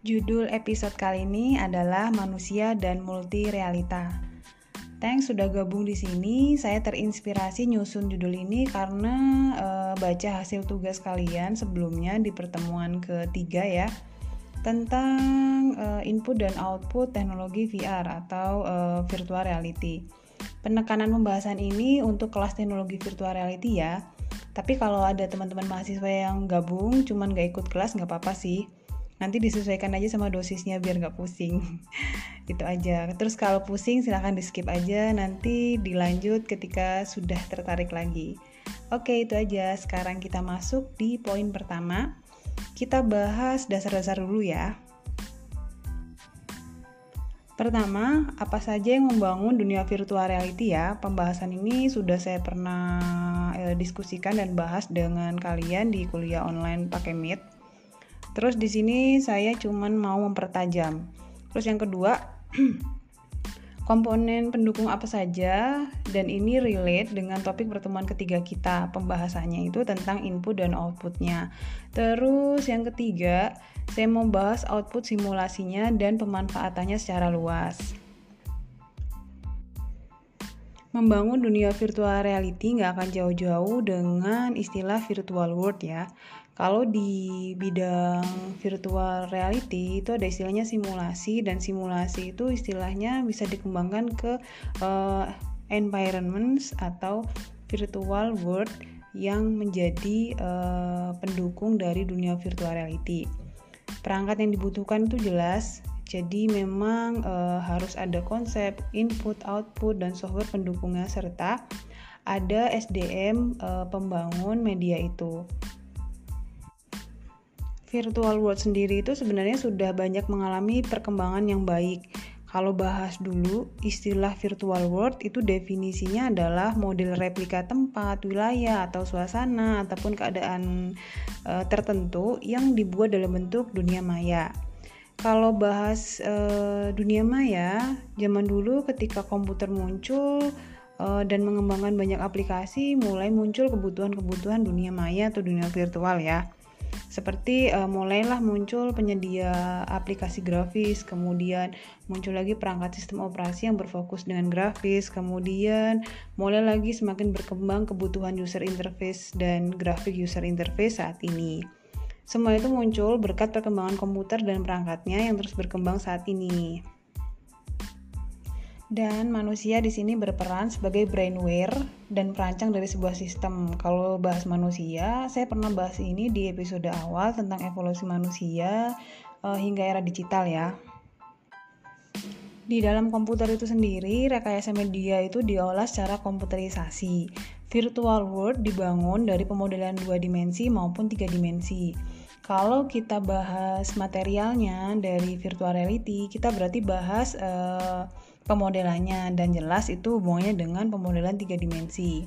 Judul episode kali ini adalah Manusia dan Multi Realita. Thanks sudah gabung di sini. Saya terinspirasi nyusun judul ini karena e, baca hasil tugas kalian sebelumnya di pertemuan ketiga ya tentang e, input dan output teknologi VR atau e, virtual reality. Penekanan pembahasan ini untuk kelas teknologi virtual reality ya. Tapi kalau ada teman-teman mahasiswa yang gabung cuman gak ikut kelas nggak apa-apa sih nanti disesuaikan aja sama dosisnya biar nggak pusing. Itu aja. Terus kalau pusing silahkan di skip aja. Nanti dilanjut ketika sudah tertarik lagi. Oke itu aja. Sekarang kita masuk di poin pertama. Kita bahas dasar-dasar dulu ya. Pertama, apa saja yang membangun dunia virtual reality ya? Pembahasan ini sudah saya pernah eh, diskusikan dan bahas dengan kalian di kuliah online pakai Meet Terus di sini saya cuman mau mempertajam. Terus yang kedua, komponen pendukung apa saja dan ini relate dengan topik pertemuan ketiga kita pembahasannya itu tentang input dan outputnya terus yang ketiga saya mau bahas output simulasinya dan pemanfaatannya secara luas membangun dunia virtual reality nggak akan jauh-jauh dengan istilah virtual world ya. Kalau di bidang virtual reality itu ada istilahnya simulasi dan simulasi itu istilahnya bisa dikembangkan ke uh, environments atau virtual world yang menjadi uh, pendukung dari dunia virtual reality. Perangkat yang dibutuhkan itu jelas jadi memang e, harus ada konsep input, output dan software pendukungnya serta ada SDM eh, pembangun media itu. Virtual world sendiri itu sebenarnya sudah banyak mengalami perkembangan yang baik. Kalau bahas dulu, istilah virtual world itu definisinya adalah model replika tempat, wilayah, atau suasana, ataupun keadaan e, tertentu yang dibuat dalam bentuk dunia maya. Kalau bahas uh, dunia maya, zaman dulu ketika komputer muncul uh, dan mengembangkan banyak aplikasi, mulai muncul kebutuhan-kebutuhan dunia maya atau dunia virtual ya. Seperti uh, mulailah muncul penyedia aplikasi grafis, kemudian muncul lagi perangkat sistem operasi yang berfokus dengan grafis, kemudian mulai lagi semakin berkembang kebutuhan user interface dan grafik user interface saat ini. Semua itu muncul berkat perkembangan komputer dan perangkatnya yang terus berkembang saat ini. Dan manusia di sini berperan sebagai brainware dan perancang dari sebuah sistem. Kalau bahas manusia, saya pernah bahas ini di episode awal tentang evolusi manusia uh, hingga era digital ya. Di dalam komputer itu sendiri, rekayasa media itu diolah secara komputerisasi. Virtual world dibangun dari pemodelan dua dimensi maupun tiga dimensi. Kalau kita bahas materialnya dari virtual reality, kita berarti bahas uh, pemodelannya dan jelas itu hubungannya dengan pemodelan tiga dimensi.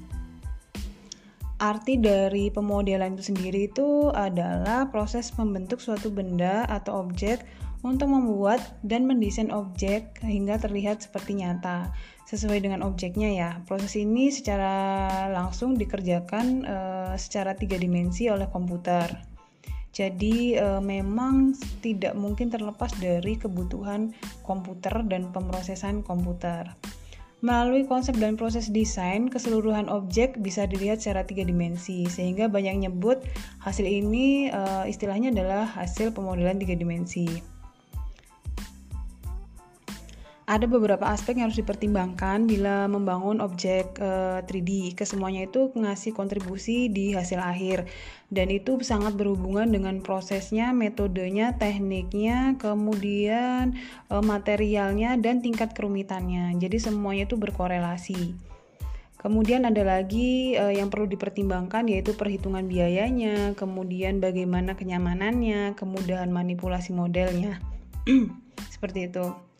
Arti dari pemodelan itu sendiri itu adalah proses membentuk suatu benda atau objek untuk membuat dan mendesain objek hingga terlihat seperti nyata sesuai dengan objeknya ya. Proses ini secara langsung dikerjakan e, secara tiga dimensi oleh komputer. Jadi e, memang tidak mungkin terlepas dari kebutuhan komputer dan pemrosesan komputer. Melalui konsep dan proses desain, keseluruhan objek bisa dilihat secara tiga dimensi, sehingga banyak nyebut hasil ini e, istilahnya adalah hasil pemodelan tiga dimensi ada beberapa aspek yang harus dipertimbangkan bila membangun objek eh, 3D. Kesemuanya itu ngasih kontribusi di hasil akhir dan itu sangat berhubungan dengan prosesnya, metodenya, tekniknya, kemudian uh, materialnya dan tingkat kerumitannya. Jadi semuanya itu berkorelasi. Kemudian ada lagi uh, yang perlu dipertimbangkan yaitu perhitungan biayanya, kemudian bagaimana kenyamanannya, kemudahan manipulasi modelnya. Seperti itu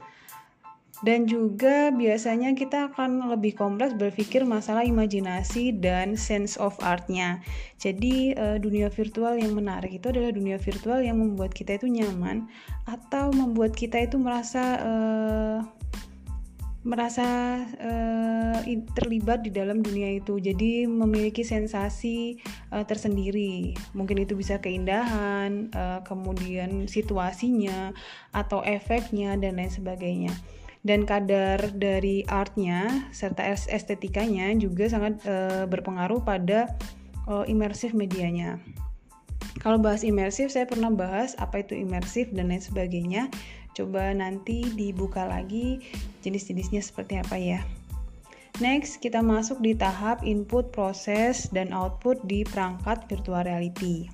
dan juga biasanya kita akan lebih kompleks berpikir masalah imajinasi dan sense of artnya. Jadi uh, dunia virtual yang menarik itu adalah dunia virtual yang membuat kita itu nyaman atau membuat kita itu merasa uh, merasa uh, terlibat di dalam dunia itu. Jadi memiliki sensasi uh, tersendiri. Mungkin itu bisa keindahan uh, kemudian situasinya atau efeknya dan lain sebagainya dan kadar dari artnya serta estetikanya juga sangat uh, berpengaruh pada uh, imersif medianya kalau bahas imersif saya pernah bahas apa itu imersif dan lain sebagainya Coba nanti dibuka lagi jenis-jenisnya seperti apa ya. Next, kita masuk di tahap input, proses, dan output di perangkat virtual reality.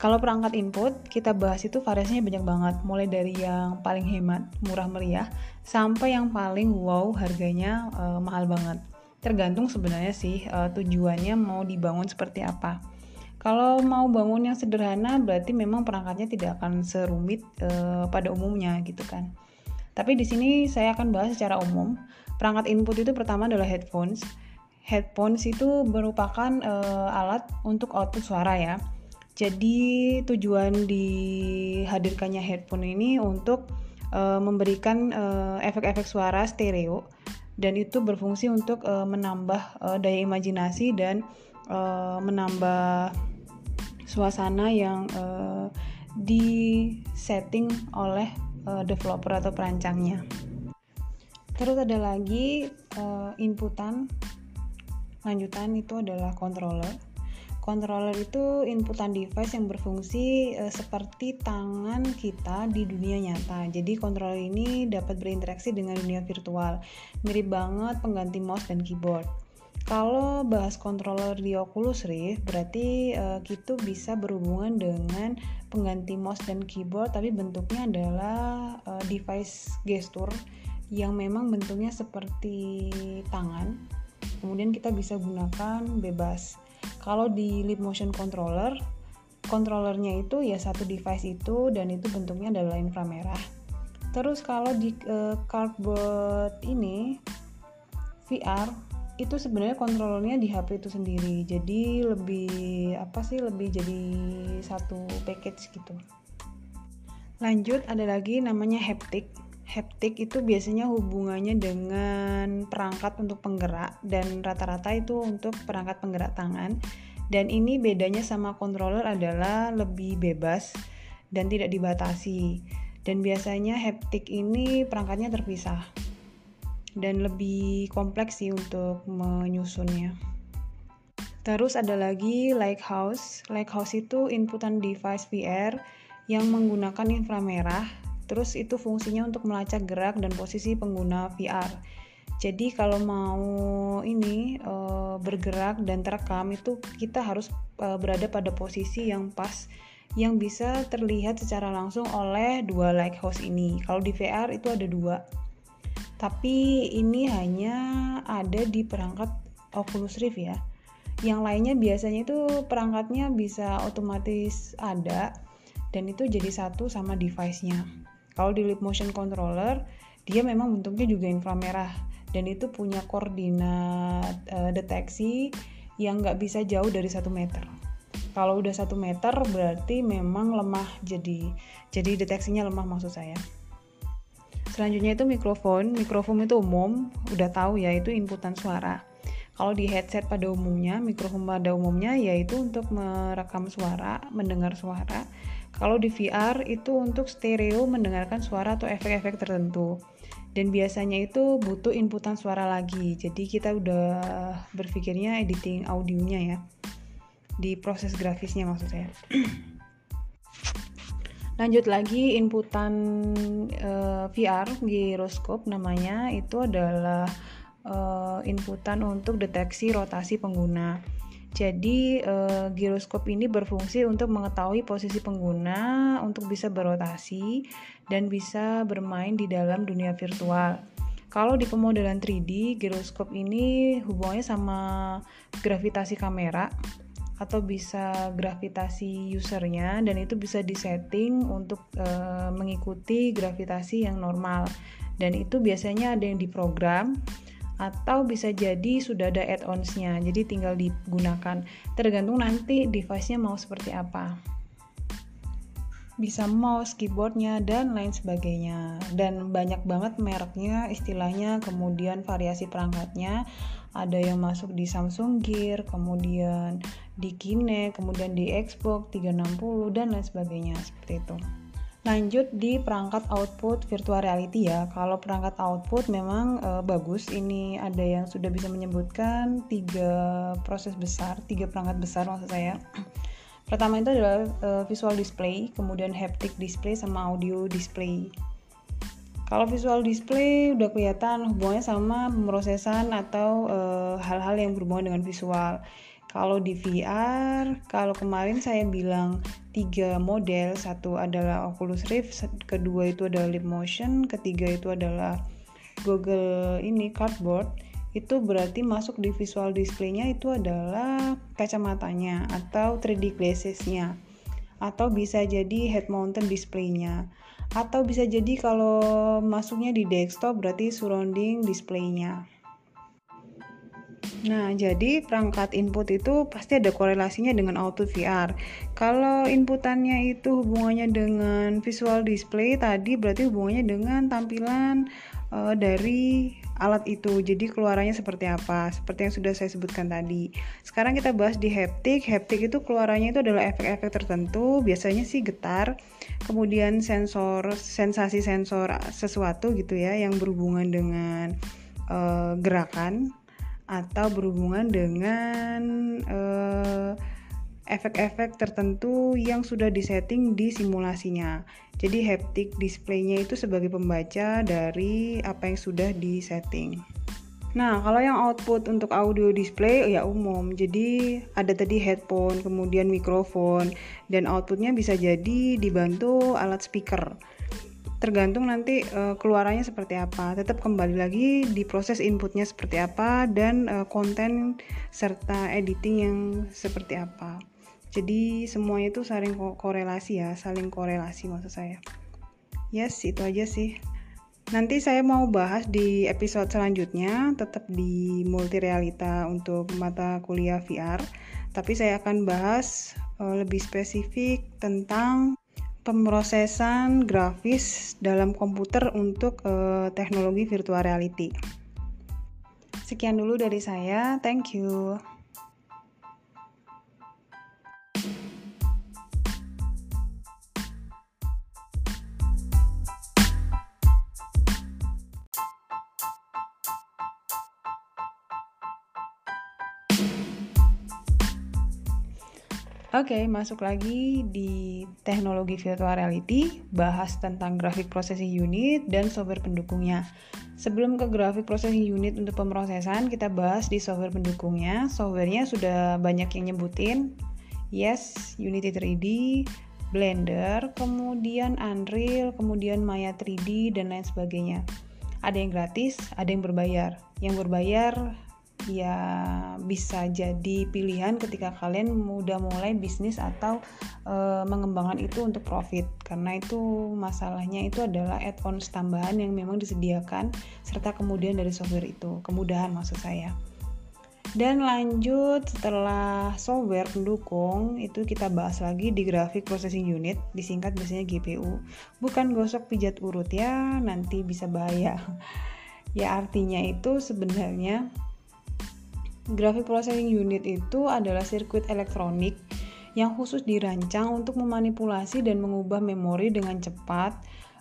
Kalau perangkat input, kita bahas itu variasinya banyak banget, mulai dari yang paling hemat, murah meriah, sampai yang paling wow, harganya uh, mahal banget. Tergantung sebenarnya sih uh, tujuannya mau dibangun seperti apa. Kalau mau bangun yang sederhana berarti memang perangkatnya tidak akan serumit uh, pada umumnya gitu kan. Tapi di sini saya akan bahas secara umum. Perangkat input itu pertama adalah headphones. Headphones itu merupakan uh, alat untuk output suara ya. Jadi tujuan dihadirkannya headphone ini untuk uh, memberikan efek-efek uh, suara stereo dan itu berfungsi untuk uh, menambah uh, daya imajinasi dan uh, menambah suasana yang uh, di setting oleh uh, developer atau perancangnya. Terus ada lagi uh, inputan lanjutan itu adalah controller. Controller itu inputan device yang berfungsi uh, seperti tangan kita di dunia nyata. Jadi controller ini dapat berinteraksi dengan dunia virtual. Mirip banget pengganti mouse dan keyboard. Kalau bahas controller di Oculus Rift, berarti uh, kita bisa berhubungan dengan pengganti mouse dan keyboard, tapi bentuknya adalah uh, device gestur yang memang bentuknya seperti tangan. Kemudian kita bisa gunakan bebas. Kalau di Leap Motion Controller, controllernya itu ya satu device itu dan itu bentuknya adalah inframerah. Terus kalau di uh, cardboard ini VR itu sebenarnya kontrolnya di HP itu sendiri. Jadi lebih apa sih lebih jadi satu package gitu. Lanjut ada lagi namanya haptic haptic itu biasanya hubungannya dengan perangkat untuk penggerak dan rata-rata itu untuk perangkat penggerak tangan dan ini bedanya sama controller adalah lebih bebas dan tidak dibatasi dan biasanya haptic ini perangkatnya terpisah dan lebih kompleks sih untuk menyusunnya. Terus ada lagi Lighthouse. Lighthouse itu inputan device VR yang menggunakan inframerah. Terus itu fungsinya untuk melacak gerak dan posisi pengguna VR. Jadi kalau mau ini e, bergerak dan terekam itu kita harus e, berada pada posisi yang pas yang bisa terlihat secara langsung oleh dua lighthouse ini. Kalau di VR itu ada dua tapi ini hanya ada di perangkat Oculus Rift ya yang lainnya biasanya itu perangkatnya bisa otomatis ada dan itu jadi satu sama device-nya kalau di Leap Motion Controller dia memang bentuknya juga inframerah dan itu punya koordinat uh, deteksi yang nggak bisa jauh dari satu meter kalau udah satu meter berarti memang lemah jadi jadi deteksinya lemah maksud saya Selanjutnya itu mikrofon. Mikrofon itu umum, udah tahu ya itu inputan suara. Kalau di headset pada umumnya, mikrofon pada umumnya yaitu untuk merekam suara, mendengar suara. Kalau di VR itu untuk stereo mendengarkan suara atau efek-efek tertentu. Dan biasanya itu butuh inputan suara lagi. Jadi kita udah berpikirnya editing audionya ya. Di proses grafisnya maksud saya. lanjut lagi inputan uh, eh, VR giroskop namanya itu adalah uh, inputan untuk deteksi rotasi pengguna jadi uh, giroskop ini berfungsi untuk mengetahui posisi pengguna untuk bisa berotasi dan bisa bermain di dalam dunia virtual. Kalau di pemodelan 3D giroskop ini hubungannya sama gravitasi kamera atau bisa gravitasi usernya dan itu bisa disetting untuk e, mengikuti gravitasi yang normal. Dan itu biasanya ada yang diprogram atau bisa jadi sudah ada add-onsnya jadi tinggal digunakan tergantung nanti device-nya mau seperti apa bisa mouse, keyboardnya, dan lain sebagainya. Dan banyak banget mereknya, istilahnya, kemudian variasi perangkatnya. Ada yang masuk di Samsung Gear, kemudian di Kinect, kemudian di Xbox 360, dan lain sebagainya. Seperti itu. Lanjut di perangkat output virtual reality ya. Kalau perangkat output memang e, bagus. Ini ada yang sudah bisa menyebutkan tiga proses besar, tiga perangkat besar maksud saya. Pertama itu adalah uh, visual display, kemudian haptic display sama audio display. Kalau visual display udah kelihatan hubungannya sama pemrosesan atau eh, hal-hal uh, yang berhubungan dengan visual. Kalau di VR, kalau kemarin saya bilang tiga model, satu adalah Oculus Rift, kedua itu adalah Leap Motion, ketiga itu adalah Google ini Cardboard itu berarti masuk di visual display-nya itu adalah kacamatanya atau 3D glasses-nya. Atau bisa jadi head mounted display-nya. Atau bisa jadi kalau masuknya di desktop berarti surrounding display-nya Nah, jadi perangkat input itu pasti ada korelasinya dengan output VR. Kalau inputannya itu hubungannya dengan visual display tadi berarti hubungannya dengan tampilan uh, dari alat itu. Jadi keluarannya seperti apa? Seperti yang sudah saya sebutkan tadi. Sekarang kita bahas di haptic. Haptic itu keluarannya itu adalah efek-efek tertentu, biasanya sih getar, kemudian sensor sensasi sensor sesuatu gitu ya yang berhubungan dengan uh, gerakan atau berhubungan dengan uh, efek-efek tertentu yang sudah disetting di simulasinya. Jadi haptic display-nya itu sebagai pembaca dari apa yang sudah disetting. Nah, kalau yang output untuk audio display ya umum. Jadi ada tadi headphone, kemudian mikrofon, dan outputnya bisa jadi dibantu alat speaker. Tergantung nanti uh, keluarannya seperti apa. Tetap kembali lagi di proses inputnya seperti apa dan uh, konten serta editing yang seperti apa. Jadi semuanya itu saling korelasi ya, saling korelasi maksud saya. Yes, itu aja sih. Nanti saya mau bahas di episode selanjutnya, tetap di multi realita untuk mata kuliah VR. Tapi saya akan bahas uh, lebih spesifik tentang pemrosesan grafis dalam komputer untuk uh, teknologi virtual reality. Sekian dulu dari saya, thank you. Oke, okay, masuk lagi di teknologi virtual reality, bahas tentang graphic processing unit dan software pendukungnya. Sebelum ke graphic processing unit untuk pemrosesan, kita bahas di software pendukungnya. Softwarenya sudah banyak yang nyebutin. Yes, Unity 3D, Blender, kemudian Unreal, kemudian Maya 3D, dan lain sebagainya. Ada yang gratis, ada yang berbayar. Yang berbayar ya bisa jadi pilihan ketika kalian mudah mulai bisnis atau e, mengembangkan itu untuk profit. Karena itu masalahnya itu adalah add-ons tambahan yang memang disediakan serta kemudian dari software itu. Kemudahan maksud saya. Dan lanjut setelah software pendukung itu kita bahas lagi di graphic processing unit disingkat biasanya GPU bukan gosok pijat urut ya nanti bisa bahaya. Ya artinya itu sebenarnya Graphic Processing Unit itu adalah sirkuit elektronik yang khusus dirancang untuk memanipulasi dan mengubah memori dengan cepat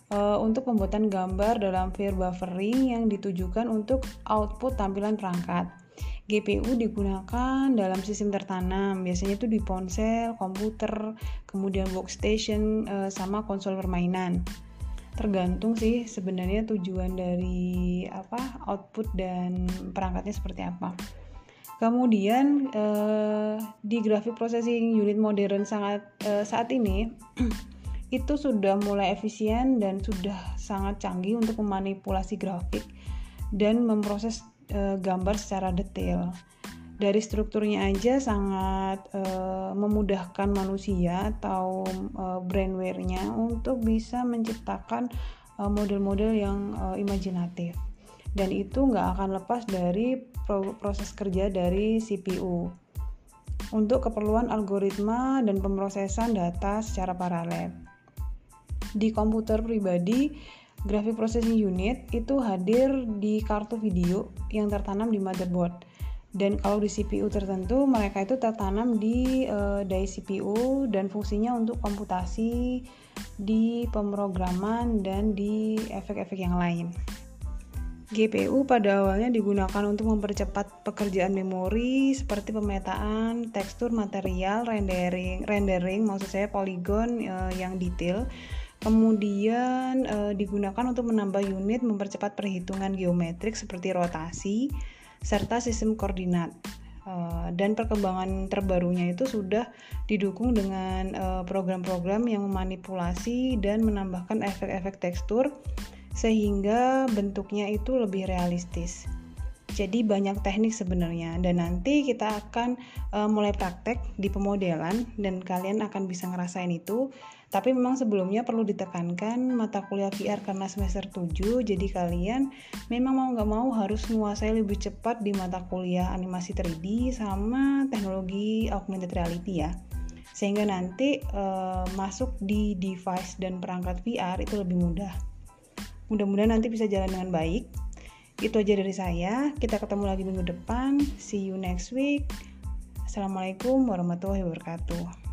uh, untuk pembuatan gambar dalam Fair buffering yang ditujukan untuk output tampilan perangkat. GPU digunakan dalam sistem tertanam, biasanya itu di ponsel, komputer, kemudian workstation, uh, sama konsol permainan. Tergantung sih sebenarnya tujuan dari apa output dan perangkatnya seperti apa. Kemudian uh, di graphic processing unit modern sangat uh, saat ini itu sudah mulai efisien dan sudah sangat canggih untuk memanipulasi grafik dan memproses uh, gambar secara detail. Dari strukturnya aja sangat uh, memudahkan manusia atau uh, brainware-nya untuk bisa menciptakan model-model uh, yang uh, imajinatif dan itu nggak akan lepas dari proses kerja dari CPU untuk keperluan algoritma dan pemrosesan data secara paralel. di komputer pribadi graphic processing unit itu hadir di kartu video yang tertanam di motherboard dan kalau di CPU tertentu mereka itu tertanam di uh, die CPU dan fungsinya untuk komputasi di pemrograman dan di efek-efek yang lain. GPU pada awalnya digunakan untuk mempercepat pekerjaan memori seperti pemetaan, tekstur material, rendering, rendering maksud saya poligon e, yang detail. Kemudian e, digunakan untuk menambah unit mempercepat perhitungan geometrik seperti rotasi serta sistem koordinat. Uh, dan perkembangan terbarunya itu sudah didukung dengan program-program yang memanipulasi dan menambahkan efek-efek tekstur sehingga bentuknya itu lebih realistis. Jadi banyak teknik sebenarnya dan nanti kita akan uh, mulai praktek di pemodelan dan kalian akan bisa ngerasain itu. Tapi memang sebelumnya perlu ditekankan mata kuliah VR karena semester 7 jadi kalian memang mau nggak mau harus menguasai lebih cepat di mata kuliah animasi 3D sama teknologi augmented reality ya. Sehingga nanti uh, masuk di device dan perangkat VR itu lebih mudah. Mudah-mudahan nanti bisa jalan dengan baik. Itu aja dari saya. Kita ketemu lagi minggu depan. See you next week. Assalamualaikum warahmatullahi wabarakatuh.